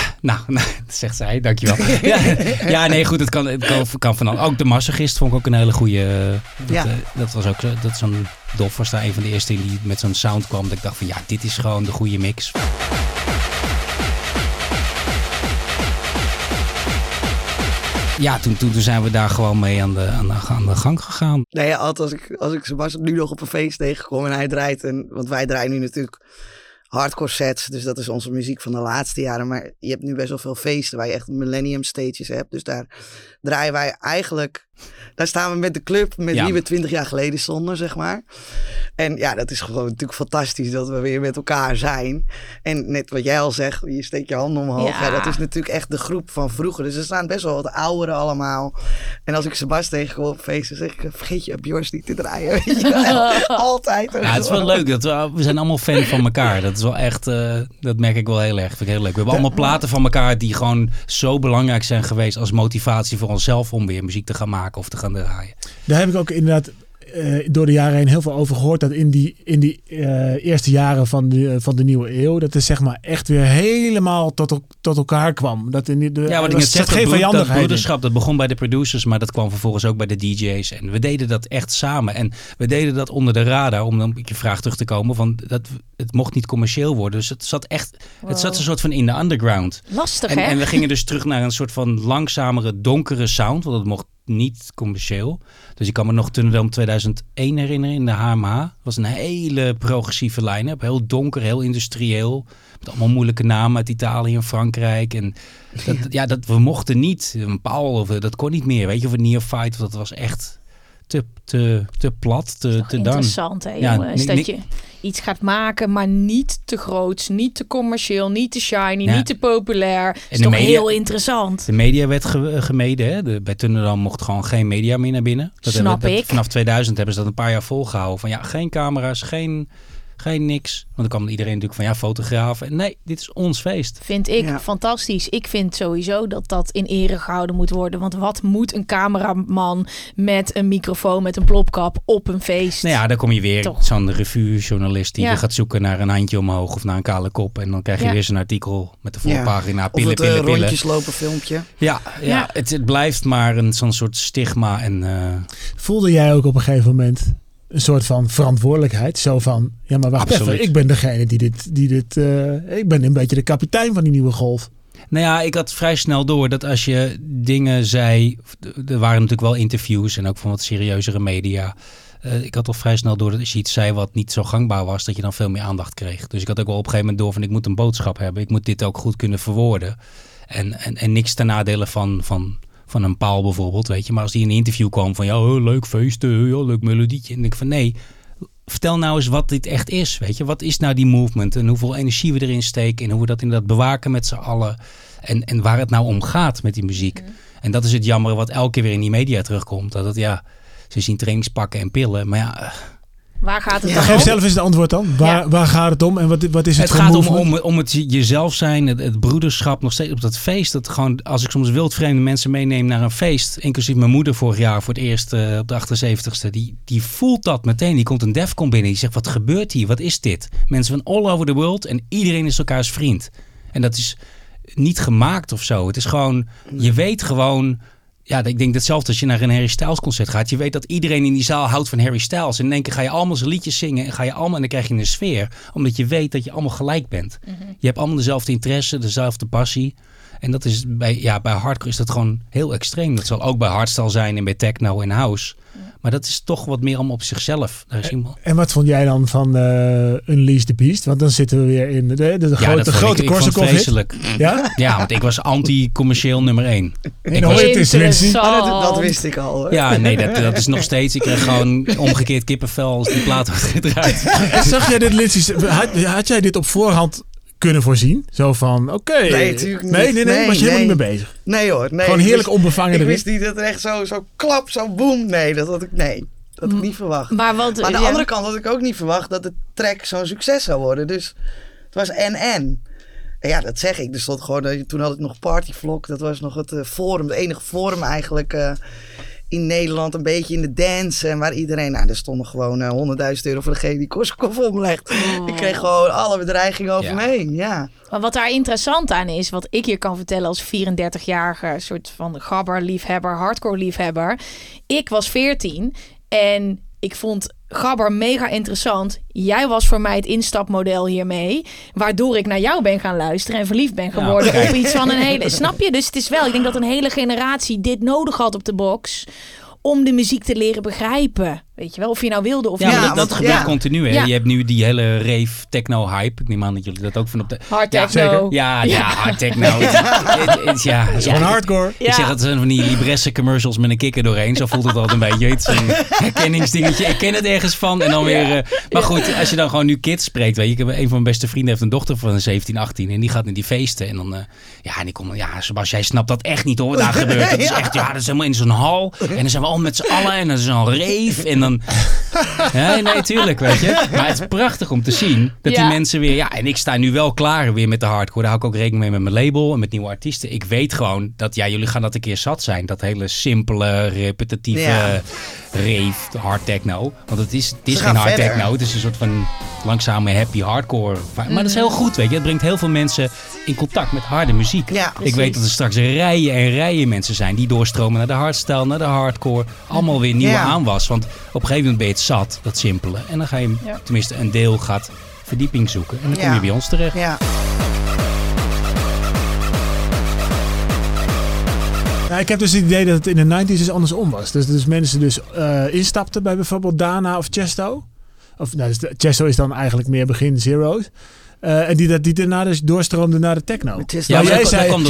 nou, nou, zegt zij, dankjewel. ja, ja, nee, goed, het kan, het kan, kan van. Ook de Massagist vond ik ook een hele goede. Dat, Ja. eh, dat was ook zo, dat zo'n Dof was daar een van de eerste die met zo'n sound kwam. Dat ik dacht van ja, dit is gewoon de goede mix. Ja, toen, toen, zijn we daar gewoon mee aan de, aan de, aan de gang gegaan. Nee, altijd als ik, als ik Sebastian nu nog op een feest tegenkom en hij draait. En, want wij draaien nu natuurlijk hardcore sets. Dus dat is onze muziek van de laatste jaren. Maar je hebt nu best wel veel feesten waar je echt millennium stages hebt. Dus daar draaien wij eigenlijk... Daar staan we met de club met Ja. wie we twintig jaar geleden stonden, zeg maar. En ja, dat is gewoon natuurlijk fantastisch dat we weer met elkaar zijn. En net wat jij al zegt, je steekt je handen omhoog. Ja. Ja. dat is natuurlijk echt de groep van vroeger. Dus er staan best wel wat ouderen allemaal. En als ik Sebas tegenkom op feesten, zeg ik, vergeet je op Jors niet te draaien. Weet je wel. Altijd. Ja, het is wel leuk. Dat we, we zijn allemaal fan van elkaar. Dat is wel echt, eh, dat merk ik wel heel erg. Vind ik heel leuk. We hebben allemaal platen van elkaar die gewoon zo belangrijk zijn geweest als motivatie voor onszelf om weer muziek te gaan maken of te gaan draaien. Daar heb ik ook inderdaad eh, door de jaren heen heel veel over gehoord. Dat in die, in die eh, eerste jaren van de, van de nieuwe eeuw. Dat het zeg maar echt weer helemaal tot, tot elkaar kwam. Dat in die, de, Ja, wat ik net zeg, dat, dat broederschap, dat begon bij de producers, maar dat kwam vervolgens ook bij de DJ's. En we deden dat echt samen. En we deden dat onder de radar, om dan op je vraag terug te komen, van dat het mocht niet commercieel worden. Dus het zat echt, het zat een soort van in de underground. Lastig, En, hè? en we gingen dus terug naar een soort van langzamere, donkere sound, want het mocht niet commercieel. Dus ik kan me nog Tunnedome 2001 herinneren in de HMH. Dat was een hele progressieve line-up. Heel donker, heel industrieel. Met allemaal moeilijke namen uit Italië en Frankrijk. En dat, ja, dat, we mochten niet. Een Paul, of, eh, dat kon niet meer. Weet je, of een Neophyte, dat was echt te, te, te plat, te, te dan. Interessant, hè, Ja, jongens. dat je iets gaat maken, maar niet te groots, niet te commercieel, niet te shiny, Ja. niet te populair. is toch media- heel interessant. De media werd ge- gemeden. Hè? De, bij Tunnedam mocht gewoon geen media meer naar binnen. Dat Snap hebben- dat- ik. Vanaf 2000 hebben ze dat een paar jaar volgehouden. Van ja, geen camera's, geen, geen niks. Want dan kwam iedereen natuurlijk van ja, fotografen. Nee, dit is ons feest. Vind ik Ja. fantastisch. Ik vind sowieso dat dat in ere gehouden moet worden. Want wat moet een cameraman met een microfoon, met een plopkap op een feest? Nou ja, dan kom je weer zo'n revue-journalist die Ja. gaat zoeken naar een handje omhoog of naar een kale kop. En dan krijg je Ja. weer zo'n artikel met de Ja. voorpagina Of pillen, het eh, pillen, pillen. rondjes lopen filmpje. Ja, ja, Ja. Het, het blijft maar een zo'n soort stigma. En eh, Voelde jij ook op een gegeven moment een soort van verantwoordelijkheid? Zo van, ja maar wacht Absoluut. even, ik ben degene die dit, die dit eh, ik ben een beetje de kapitein van die nieuwe golf. Nou ja, ik had vrij snel door dat als je dingen zei. Er waren natuurlijk wel interviews en ook van wat serieuzere media. Eh, ik had al vrij snel door dat als je iets zei wat niet zo gangbaar was, dat je dan veel meer aandacht kreeg. Dus ik had ook wel op een gegeven moment door van ik moet een boodschap hebben. Ik moet dit ook goed kunnen verwoorden. En, en, en niks ten nadele van, van, van een paal bijvoorbeeld, weet je. Maar als die in een interview kwam van ja, oh, leuk feest, eh, ja, leuk melodietje. En ik van nee, vertel nou eens wat dit echt is, weet je. Wat is nou die movement en hoeveel energie we erin steken en hoe we dat inderdaad bewaken met z'n allen. En, en waar het nou om gaat met die muziek. En dat is het jammer wat elke keer weer in die media terugkomt. Dat het, ja, ze zien trainingspakken en pillen. Maar ja, eh, Waar gaat het Ja. dan Geef om? zelf eens het antwoord dan. Waar, Ja. waar gaat het om en wat, wat is het, het gaat om, om, om het jezelf zijn, het, het broederschap nog steeds op dat feest. Dat gewoon, als ik soms wildvreemde mensen meeneem naar een feest, inclusief mijn moeder vorig jaar voor het eerst eh, op de 78ste, die, die voelt dat meteen. Die komt een defcon binnen, die zegt, wat gebeurt hier? Wat is dit? Mensen van all over the world en iedereen is elkaars vriend. En dat is niet gemaakt of zo. Het is gewoon, je weet gewoon... Ja, ik denk hetzelfde als je naar een Harry Styles concert gaat. Je weet dat iedereen in die zaal houdt van Harry Styles. En in één keer ga je allemaal zijn liedjes zingen. En ga je allemaal en dan krijg je een sfeer. Omdat je weet dat je allemaal gelijk bent. Je hebt allemaal dezelfde interesse, dezelfde passie. En dat is bij, ja, bij hardcore is dat gewoon heel extreem. Dat zal ook bij hardstyle zijn en bij techno en house. Maar dat is toch wat meer allemaal op zichzelf. Daar is iemand... En wat vond jij dan van eh Unleash the Beast? Want dan zitten we weer in de, de, de, Ja, grote, grote ik, Korsakoff vreselijk. Ja? Ja, want ik was anti-commercieel nummer één. En Ik was- het. Interessant. Oh, dat, dat wist ik al. Hoor. Ja, nee, dat, dat is nog steeds. Ik krijg gewoon omgekeerd kippenvel als die plaat wordt gedraaid. En zag jij dit, Lindsay? Had, had jij dit op voorhand kunnen voorzien? Zo van, oké. Nee, natuurlijk niet. Nee, nee, nee, Nee, was je helemaal niet nee. mee bezig. Nee hoor. Nee, Gewoon heerlijk wist- onbevangen Ik wist niet dat er echt zo, zo klap, zo boem. Nee, dat had ik, nee, dat had ik niet verwacht. Maar wat... Maar aan de ja. andere kant had ik ook niet verwacht dat de track zo'n succes zou worden. Dus het was en-en. En ja, dat zeg ik. Er stond gewoon, eh, toen had ik nog Partyvlog. Dat was nog het eh, forum, het enige forum eigenlijk eh, in Nederland. Een beetje in de dance. En waar iedereen, nou, er stonden gewoon eh 100.000 euro voor degene die Korsakoff omlegt. Ik kreeg gewoon alle bedreigingen over Ja. me heen. Ja. Maar wat daar interessant aan is, wat ik hier kan vertellen als 34-jarige soort van gabber-liefhebber, hardcore-liefhebber. Ik was 14 en ik vond gabber mega interessant. Jij was voor mij het instapmodel hiermee, waardoor ik naar jou ben gaan luisteren en verliefd ben geworden kijk. op iets van een hele. Snap je? Dus het is wel, ik denk dat een hele generatie dit nodig had op de box om de muziek te leren begrijpen. Weet je wel, of je nou wilde of Ja, niet. Ja, dat, dat gebeurt ja. continu. Hè? Ja. Je hebt nu die hele rave techno hype. Ik neem aan dat jullie dat ook van op de. Hard Ja, techno. Ja, ja, hard techno. Het- ja, Gewoon ja. hardcore. Ik zeg, het zijn van die Libresse commercials met een kikker doorheen. Zo voelt het altijd een beetje. Het is een herkenningsdingetje. Ik ken het ergens van. En dan weer... eh, maar goed, als je dan gewoon nu kids spreekt. Weet je, ik heb een van mijn beste vrienden heeft een dochter van 17, 18. En die gaat naar die feesten. En dan... eh, ja, en die komt... Ja, Sebas, jij snapt dat echt niet hoor. Wat daar gebeurt. Het is echt... Ja, dat is helemaal in zo'n hal. En dan zijn we al met z'n allen. En dan is zo'n rave. En dan... Ja, nee, tuurlijk, weet je. Maar het is prachtig om te zien dat die mensen weer... Ja, en ik sta nu wel klaar weer met de hardcore. Daar hou ik ook rekening mee met mijn label en met nieuwe artiesten. Ik weet gewoon dat, ja, jullie gaan dat een keer zat zijn. Dat hele simpele, repetitieve Ja. rave, hard techno. Want het is, het is geen hard verder. techno. Het is een soort van langzame, happy hardcore. Maar dat is heel goed, weet je. Het brengt heel veel mensen in contact met harde muziek. Ja, ik weet dat er straks rijen en rijen mensen zijn die doorstromen naar de hardstyle, naar de hardcore. Allemaal weer nieuwe Ja. aanwas. Want op een gegeven moment ben je het zat, dat simpele. En dan ga je, Ja. tenminste een deel gaat verdieping zoeken. En dan kom Ja. je bij ons terecht. Ja. Nou, ik heb dus het idee dat het in de 90s dus andersom was. Dus, dus mensen dus eh, instapten bij bijvoorbeeld Dana of Chesto. Of nou, dus de- Chesto is dan eigenlijk meer begin Zero's. Eh, en die, dat- die daarna dus doorstroomden naar de techno. Ja, Maar maar jij zei, als,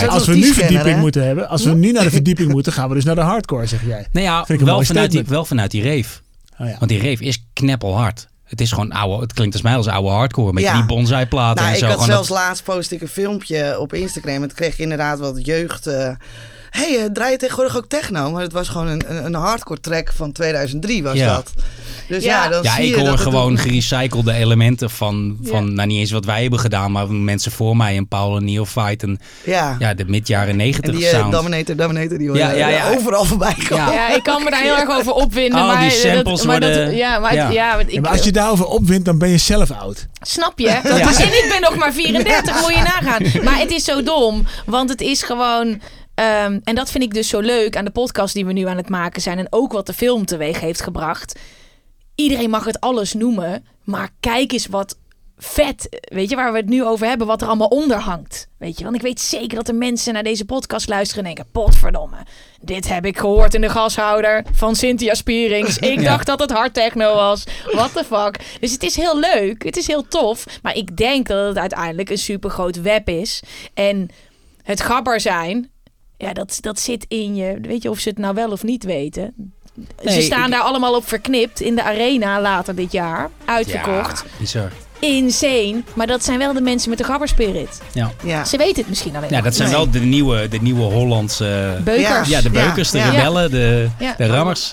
we, als nu verdieping hè? moeten hebben, als we nu naar de verdieping moeten, gaan we dus naar de hardcore, zeg jij. Nou ja, ik wel vanuit, die, wel vanuit die rave. Oh ja. Want die rave is kneppelhard. Het is gewoon oude, het klinkt als mij als oude hardcore. Met Ja. die bonsai platen Nou, en ik zo. had Gewoon zelfs dat- laatst post ik een filmpje op Instagram. Het kreeg inderdaad wat jeugd. eh, hé, hey, draai je tegenwoordig ook techno? Maar het was gewoon een, een, een hardcore track van 2003 was Ja. dat. Dus Ja. ja, dan Ja, zie ik je hoor dat het gewoon een- gerecyclede elementen van, van Ja. nou niet eens wat wij hebben gedaan, maar mensen voor mij, een Paul en Neophyte en Ja, ja, de mid-jaren en negentig die eh, sound. Dominator, Dominator, die hoor je Ja, ja, ja. overal voorbij komen. Ja. Ik kan me daar heel erg over opwinden. Oh, maar die samples dat, maar dat, ja, maar, ja. ja. want ik, Ja, maar als je daarover opwint, dan ben je zelf oud. Snap je? En ik ben nog maar 34, moet je nagaan. Maar het is zo dom, want het is gewoon... ehm, en dat vind ik dus zo leuk aan de podcast die we nu aan het maken zijn. En ook wat de film teweeg heeft gebracht. Iedereen mag het alles noemen, maar kijk eens wat vet, weet je, waar we het nu over hebben, wat er allemaal onder hangt. Weet je, want ik weet zeker dat er mensen naar deze podcast luisteren en denken, potverdomme, dit heb ik gehoord in de gashouder van Cynthia Spierings. Ik dacht dat het hard techno was. What the fuck? Dus het is heel leuk, het is heel tof, maar ik denk dat het uiteindelijk een super groot web is. En het gabber zijn, ja, dat, dat zit in je, weet je of ze het nou wel of niet weten. ze staan ik- daar allemaal op verknipt in de arena later dit jaar. Uitverkocht. Ja, bizar. Insane. Maar dat zijn wel de mensen met de gabberspirit. Ja. Ja. Ze weten het misschien alleen ja, dat zijn Nee. wel de nieuwe, de nieuwe Hollandse... Beukers. Ja, de beukers, Ja, de rebellen, de, Ja. de rammers.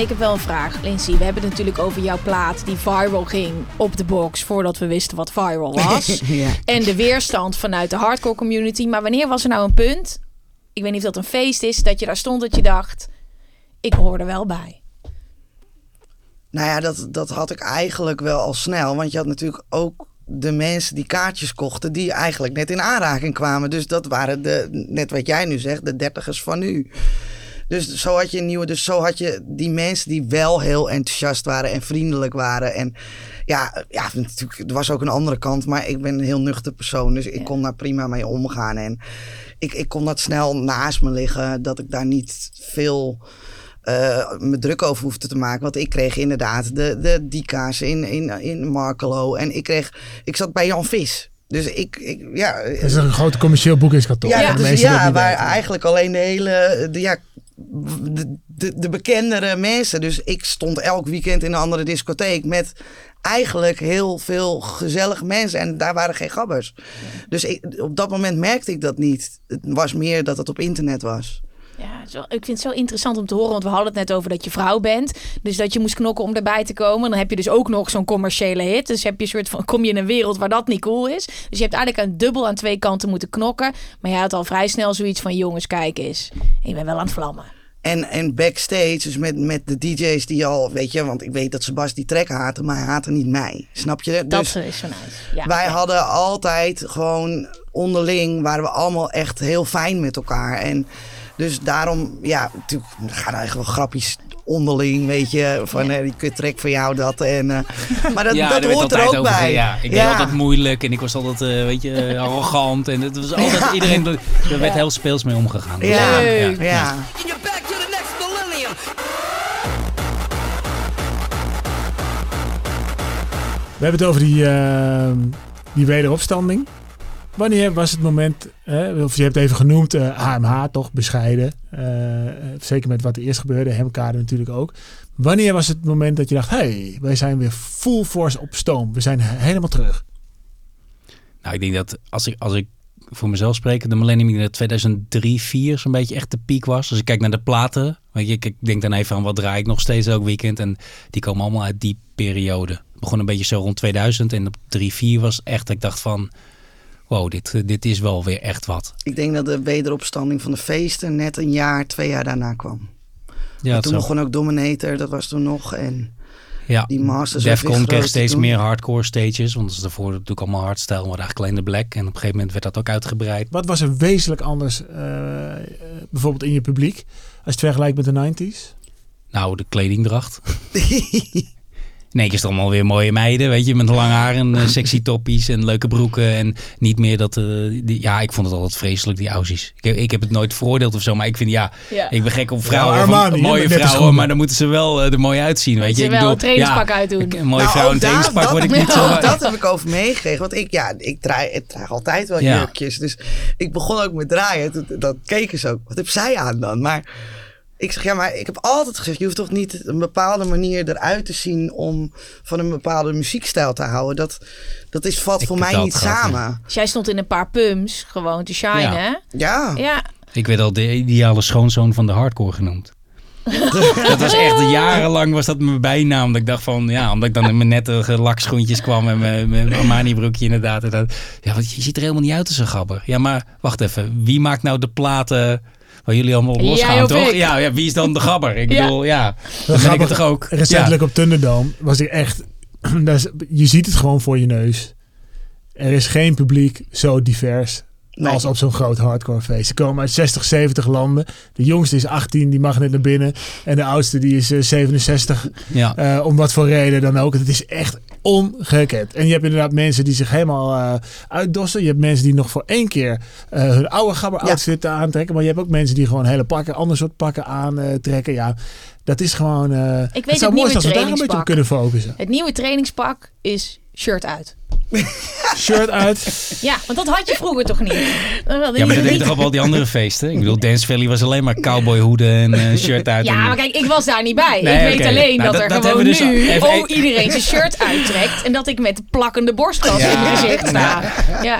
Ik heb wel een vraag, Lindsay. We hebben het natuurlijk over jouw plaat die viral ging op de box voordat we wisten wat viral was. Ja. en de weerstand vanuit de hardcore community. Maar wanneer was er nou een punt, ik weet niet of dat een feest is, dat je daar stond dat je dacht, ik hoor er wel bij. Nou ja, dat, dat had ik eigenlijk wel al snel. Want je had natuurlijk ook de mensen die kaartjes kochten, die eigenlijk net in aanraking kwamen. Dus dat waren de, net wat jij nu zegt, de dertigers van nu. Dus zo had je een nieuwe, dus zo had je die mensen die wel heel enthousiast waren en vriendelijk waren. En ja, ja natuurlijk, er was ook een andere kant, maar ik ben een heel nuchter persoon. Dus ik Ja. kon daar prima mee omgaan. En ik, ik kon dat snel naast me liggen, dat ik daar niet veel eh, me druk over hoefde te maken. Want ik kreeg inderdaad de, de Dika's in, in, in Markelo. En ik kreeg, ik zat bij Jan Vis. Dus ik, ik ja. Het is een groot commercieel boekingskantoor. Ja, dus ja waar weten. eigenlijk alleen de hele, de, ja, de, de, de bekendere mensen. Dus ik stond elk weekend in een andere discotheek met eigenlijk heel veel gezellige mensen. En daar waren geen gabbers. Dus ik, op dat moment merkte ik dat niet. Het was meer dat het op internet was. Ja, wel- ik vind het zo interessant om te horen, want we hadden het net over dat je vrouw bent. Dus dat je moest knokken om erbij te komen. Dan heb je dus ook nog zo'n commerciële hit. Dus heb je een soort van, kom je in een wereld waar dat niet cool is. Dus je hebt eigenlijk een dubbel aan twee kanten moeten knokken. Maar je had al vrij snel zoiets van, jongens, kijk eens. Ik ben wel aan het vlammen. En, en backstage, dus met, met de DJ's die al, weet je, want ik weet dat Sebas die track haatte, maar hij haatte niet mij. Snap je? Dat Dus is zo nice. Ja, wij ja. hadden altijd gewoon onderling, waren we allemaal echt heel fijn met elkaar. En dus daarom, ja, natuurlijk er gaan eigenlijk wel grapjes onderling, weet je, van eh, die kuttrek van jou, dat. En, eh, maar dat, ja, dat hoort er ook over, bij. Ja, ik deed altijd moeilijk en ik was altijd, eh, weet je, arrogant. En het was altijd, iedereen, er werd heel speels mee omgegaan. Dus, Ja, Leuk. ja. ja. We hebben het over die, eh, die wederopstanding. Wanneer was het moment, of je hebt even genoemd, eh, AMH toch, bescheiden. eh, eh, zeker met wat er eerst gebeurde, Hemkade natuurlijk ook. Wanneer was het moment dat je dacht, hey, wij zijn weer full force op stoom. We zijn he- helemaal terug. Nou, ik denk dat als ik, als ik voor mezelf spreek, de millennium dat 2003, 4 zo'n beetje echt de piek was. Als ik kijk naar de platen, weet je, ik, denk dan even aan wat draai ik nog steeds elk weekend. En die komen allemaal uit die periode. Het begon een beetje zo rond 2000 en op 3, 4 was echt, ik dacht van, wow, dit, eh, dit is wel weer echt wat. Ik denk dat de wederopstanding van de feesten net een jaar, twee jaar daarna kwam. Ja, toen zo. begon ook Dominator, dat was toen nog. En ja. die Masters of Defcon kreeg steeds toen. meer hardcore stages, want dat is daarvoor natuurlijk allemaal hardstyle, maar eigenlijk alleen de black. En op een gegeven moment werd dat ook uitgebreid. Wat was er wezenlijk anders, eh, eh, bijvoorbeeld in je publiek, als je het vergelijkt met de 90s? Nou, de kledingdracht. In één keer is het allemaal weer mooie meiden, weet je, met lang haar en eh, sexy toppies en leuke broeken. En niet meer dat, eh, die, ja, ik vond het altijd vreselijk, die aussies. Ik, heb- ik heb het nooit veroordeeld of zo, maar ik vind, ja, Ja. ik ben gek op vrouwen, Ja, Armani, mooie vrouwen, maar dan moeten ze wel eh, er mooi uitzien, weet je. Ze Ik wel bedoel, een trainingspak ja, uitdoen. ik- Een mooie Nou, vrouw daar- trainingspak dat- word ik niet zo... dat heb ik over meegekregen. Want ik, ja, ik, draai, ik draag altijd wel Ja. jurkjes. Dus ik begon ook met draaien. Toen, dat keken ze ook. Wat heb zij aan dan? Maar Ik zeg, ja, maar ik heb altijd gezegd, je hoeft toch niet een bepaalde manier eruit te zien om van een bepaalde muziekstijl te houden. Dat, dat is, valt Ik voor mij niet gehad, samen. Dus jij stond in een paar pumps gewoon te shine, Ja. hè? Ja. Ja. Ik werd al de ideale schoonzoon van de hardcore genoemd. dat was echt jarenlang was dat mijn bijnaam. Dat ik dacht van ja, omdat ik dan in mijn nette lakschoentjes kwam en mijn, mijn Armani broekje inderdaad. En dat, ja, want je ziet er helemaal niet uit als een gabber. Ja, maar wacht even. Wie maakt nou de platen waar jullie allemaal op losgaan, toch? Ja, ja, wie is dan de gabber? Ik bedoel, ja, dan ben ik het toch ook. Recentelijk op Thunderdome was ik echt... dat je ziet het gewoon voor je neus. Er is geen publiek zo divers Nee. als op zo'n groot hardcore feest. Ze komen uit 60, 70 landen. De jongste is 18, die mag net naar binnen. En de oudste die is eh, 67. Ja. Eh, om wat voor reden dan ook. Het is echt ongekend. En je hebt inderdaad mensen die zich helemaal eh, uitdossen. Je hebt mensen die nog voor één keer eh, hun oude gabber Ja. outfit aantrekken. Maar je hebt ook mensen die gewoon hele pakken, ander soort pakken aantrekken. ja, dat is gewoon... eh weet het het zou mooi nieuwe zijn als we daar een beetje op trainingspak. kunnen focussen. Het nieuwe trainingspak is shirt uit. Shirt uit. Ja, want dat had je vroeger toch niet? Ja, maar dat deed je toch op al die andere feesten? Ik bedoel, Dance Valley was alleen maar cowboyhoeden en eh, shirt uit. Ja, en- maar kijk, ik was daar niet bij. Nee, ik weet alleen Nou, dat, dat- er dat gewoon dus nu al- even- oh, iedereen zijn shirt uittrekt. En dat ik met plakkende borstkas Ja. in mijn gezicht sta. Ja.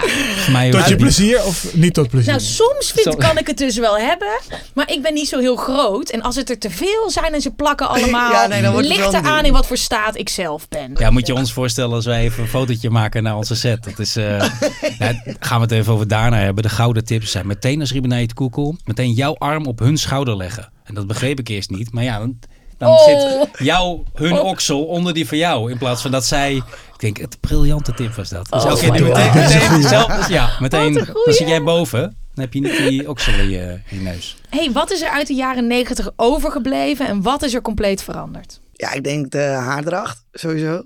Tot je plezier of niet tot plezier? Nou, soms vind, kan ik het dus wel hebben. Maar ik ben niet zo heel groot. En als het er te veel zijn en ze plakken allemaal... Ja, nee, dan wordt het ligt er aan in wat voor staat ik zelf ben. Ja, moet je ons voorstellen als wij even een fotootje maken naar onze set. Dat is, eh, nou, gaan we het even over daarna hebben. De gouden tips zijn meteen als Riebenaar het koe komt, meteen jouw arm op hun schouder leggen. En dat begreep ik eerst niet. Maar ja, dan, dan Oh. zit jouw, hun oksel onder die van jou. In plaats van dat zij... Ik denk, het briljante tip was dat. Dus Oh meteen, meteen zelf, dus ja, meteen, dan zit jij boven. Dan heb je niet die oksel in je, in je neus. hey, wat is er uit de jaren negentig overgebleven en wat is er compleet veranderd? Ja, ik denk de haardracht sowieso.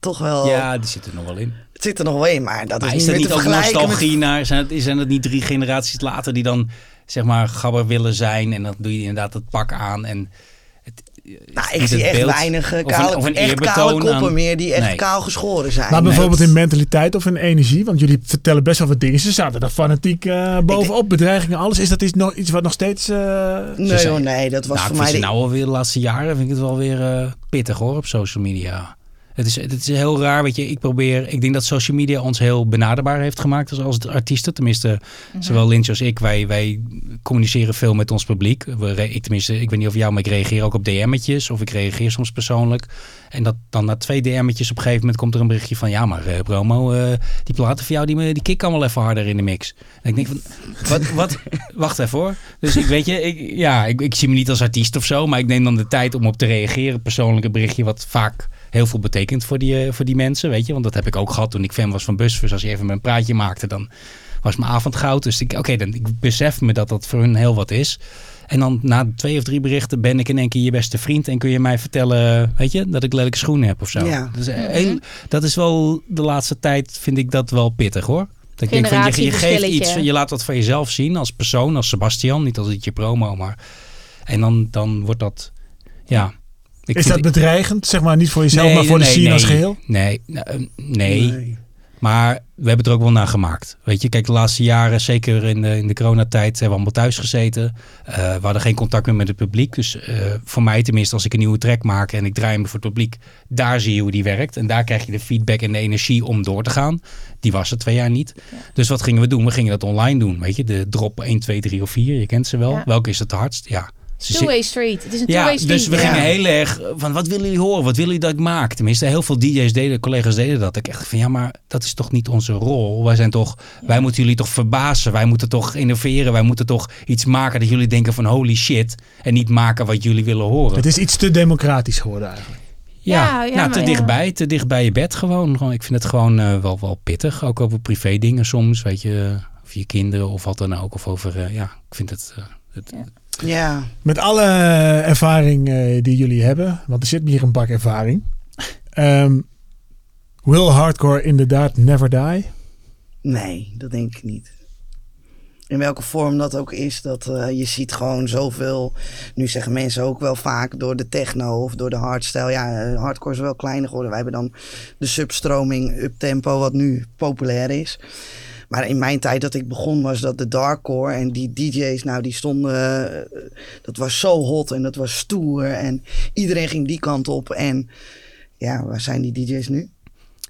Toch wel. Ja, die zit er nog wel in. Het zit er nog wel in, maar dat Maar is is niet dat niet te ook vergelijken met nostalgie naar... Zijn het, zijn het niet drie generaties later die dan, zeg maar, gabber willen zijn? En dan doe je inderdaad het pak aan en... Het, Nou, is ik zie het echt weinig of een- kale, of een echt kale koppen aan- meer die echt Nee. kaal geschoren zijn. Maar Nee. bijvoorbeeld in mentaliteit of in energie, want jullie vertellen best wel wat dingen. Ze zaten er fanatiek eh, bovenop, bedreigingen, alles. Is dat iets, nog iets wat nog steeds... eh, Nee, nee, dat was nou, voor ik mij... de- nou alweer de laatste jaren vind ik het wel weer eh, pittig hoor op social media. Het is, het is heel raar, weet je. Ik probeer, ik denk dat social media ons heel benaderbaar heeft gemaakt als, als artiesten. Tenminste, zowel Lynch als ik, wij, wij communiceren veel met ons publiek. We, ik tenminste, ik weet niet of jou, maar ik reageer ook op DM'tjes of ik reageer soms persoonlijk. En dat dan na twee DM'tjes op een gegeven moment komt er een berichtje van, ja maar eh, Bromo, eh, die platen voor jou, die, die kicken allemaal even harder in de mix. En ik denk van, wat, wat, wacht even hoor. Dus ik weet je, ik, ja, ik, ik zie me niet als artiest of zo, maar ik neem dan de tijd om op te reageren. Persoonlijk een berichtje wat vaak heel veel betekent voor die, eh, voor die mensen, weet je. Want dat heb ik ook gehad toen ik fan was van Busfus. Als je even een praatje maakte, dan was mijn avond goud. Dus ik, oké, dan ik besef me dat dat voor hun heel wat is. En dan na twee of drie berichten ben ik in één keer je beste vriend. En kun je mij vertellen, weet je, dat ik lelijke schoenen heb of zo. Ja. Dus, heel, dat is wel de laatste tijd, vind ik dat wel pittig hoor. Dat ik denk van, je, je geeft iets, je laat wat van jezelf zien als persoon, als Sebastian. Niet als je promo, maar... En dan, dan wordt dat, ja... Ik is vind- dat bedreigend? Zeg maar niet voor jezelf, maar voor de nee, scene nee. als geheel? Nee, nou, eh, nee, Maar we hebben het er ook wel naar gemaakt. Weet je, kijk, de laatste jaren, zeker in de, in de coronatijd, hebben we allemaal thuis gezeten. Eh, we hadden geen contact meer met het publiek. Dus eh, voor mij tenminste, als ik een nieuwe track maak en ik draai hem voor het publiek, daar zie je hoe die werkt. En daar krijg je de feedback en de energie om door te gaan. Die was er twee jaar niet. Dus wat gingen we doen? We gingen dat online doen. Weet je, de drop 1, 2, 3 of 4. Je kent ze wel. Ja. Welke is het hardst? Ja. Two-way street. Het is een ja, two-way street. dus we Ja. gingen heel erg van wat willen jullie horen? Wat willen jullie dat ik maak? Tenminste, heel veel DJ's deden, collega's deden dat. Ik echt van ja, maar dat is toch niet onze rol? Wij zijn toch, wij moeten jullie toch verbazen. Wij moeten toch innoveren. Wij moeten toch iets maken dat jullie denken van holy shit. En niet maken wat jullie willen horen. Het is iets te democratisch geworden eigenlijk. Ja, Ja, ja, nou, te ja. dichtbij, te dicht bij je bed gewoon. Gewoon, Ik vind het gewoon eh, wel, wel pittig. Ook over privé dingen soms, weet je. Of je kinderen of wat dan ook. Of over, eh, ja, ik vind het... eh, het Ja, Met alle ervaring eh, die jullie hebben, want er zit hier een bak ervaring. Ehm, will hardcore inderdaad never die? nee, dat denk ik niet. In welke vorm dat ook is, dat eh, je ziet gewoon zoveel. Nu zeggen mensen ook wel vaak door de techno of door de hardstyle. Ja, eh, hardcore is wel kleiner geworden. Wij hebben dan de substroming uptempo, wat nu populair is. Maar in mijn tijd dat ik begon was dat de darkcore en die DJ's, nou die stonden, eh, dat was zo hot en dat was stoer en iedereen ging die kant op. En ja, waar zijn die DJ's nu?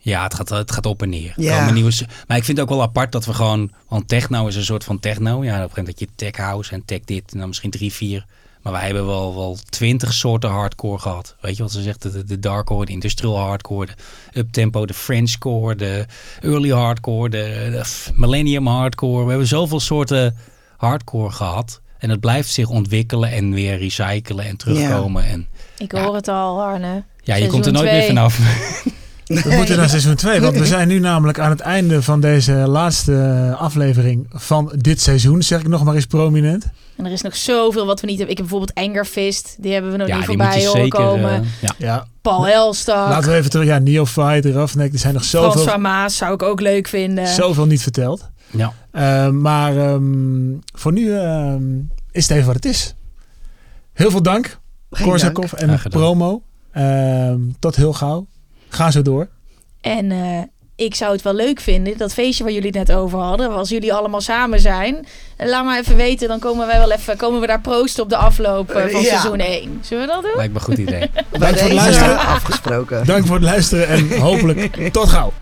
Ja, het gaat, het gaat op en neer. Er Ja. nieuwe, maar ik vind het ook wel apart dat we gewoon... Want techno is een soort van techno. Ja, op een gegeven moment dat je tech house en tech dit. En dan misschien drie, vier. Maar wij hebben wel, wel twintig soorten hardcore gehad. Weet je wat ze zegt? De, de darkcore, de industrial hardcore, de uptempo, de Frenchcore, de early hardcore, de, millennium hardcore. We hebben zoveel soorten hardcore gehad. En het blijft zich ontwikkelen en weer recyclen en terugkomen. En Ik Ja. hoor het al, Arne. ja, je Seizoen komt er nooit twee. meer vanaf. We moeten naar seizoen 2, want we zijn nu namelijk aan het einde van deze laatste aflevering van dit seizoen. Zeg ik nog maar eens prominent. En er is nog zoveel wat we niet hebben. Ik heb bijvoorbeeld Angerfist. Die hebben we nog ja, niet voorbij horen zeker... komen. eh, ja. Ja, Paul Elstak. laten we even terug. Ja, Neophyte, Roughneck, er zijn nog Frans zoveel, van Maas zou ik ook leuk vinden. zoveel niet verteld. Ja. Eh, maar ehm, voor nu ehm, is het even wat het is. Heel veel dank, Korsakov en promo. Ehm, tot heel gauw. Ga zo door. En eh, ik zou het wel leuk vinden, dat feestje waar jullie het net over hadden, als jullie allemaal samen zijn. En laat maar even weten, dan komen wij wel even, komen we daar proosten op de afloop eh, van Ja. seizoen 1. Zullen we dat doen? Lijkt me een goed idee. Dank voor het luisteren. afgesproken. Dank voor het luisteren en hopelijk tot gauw.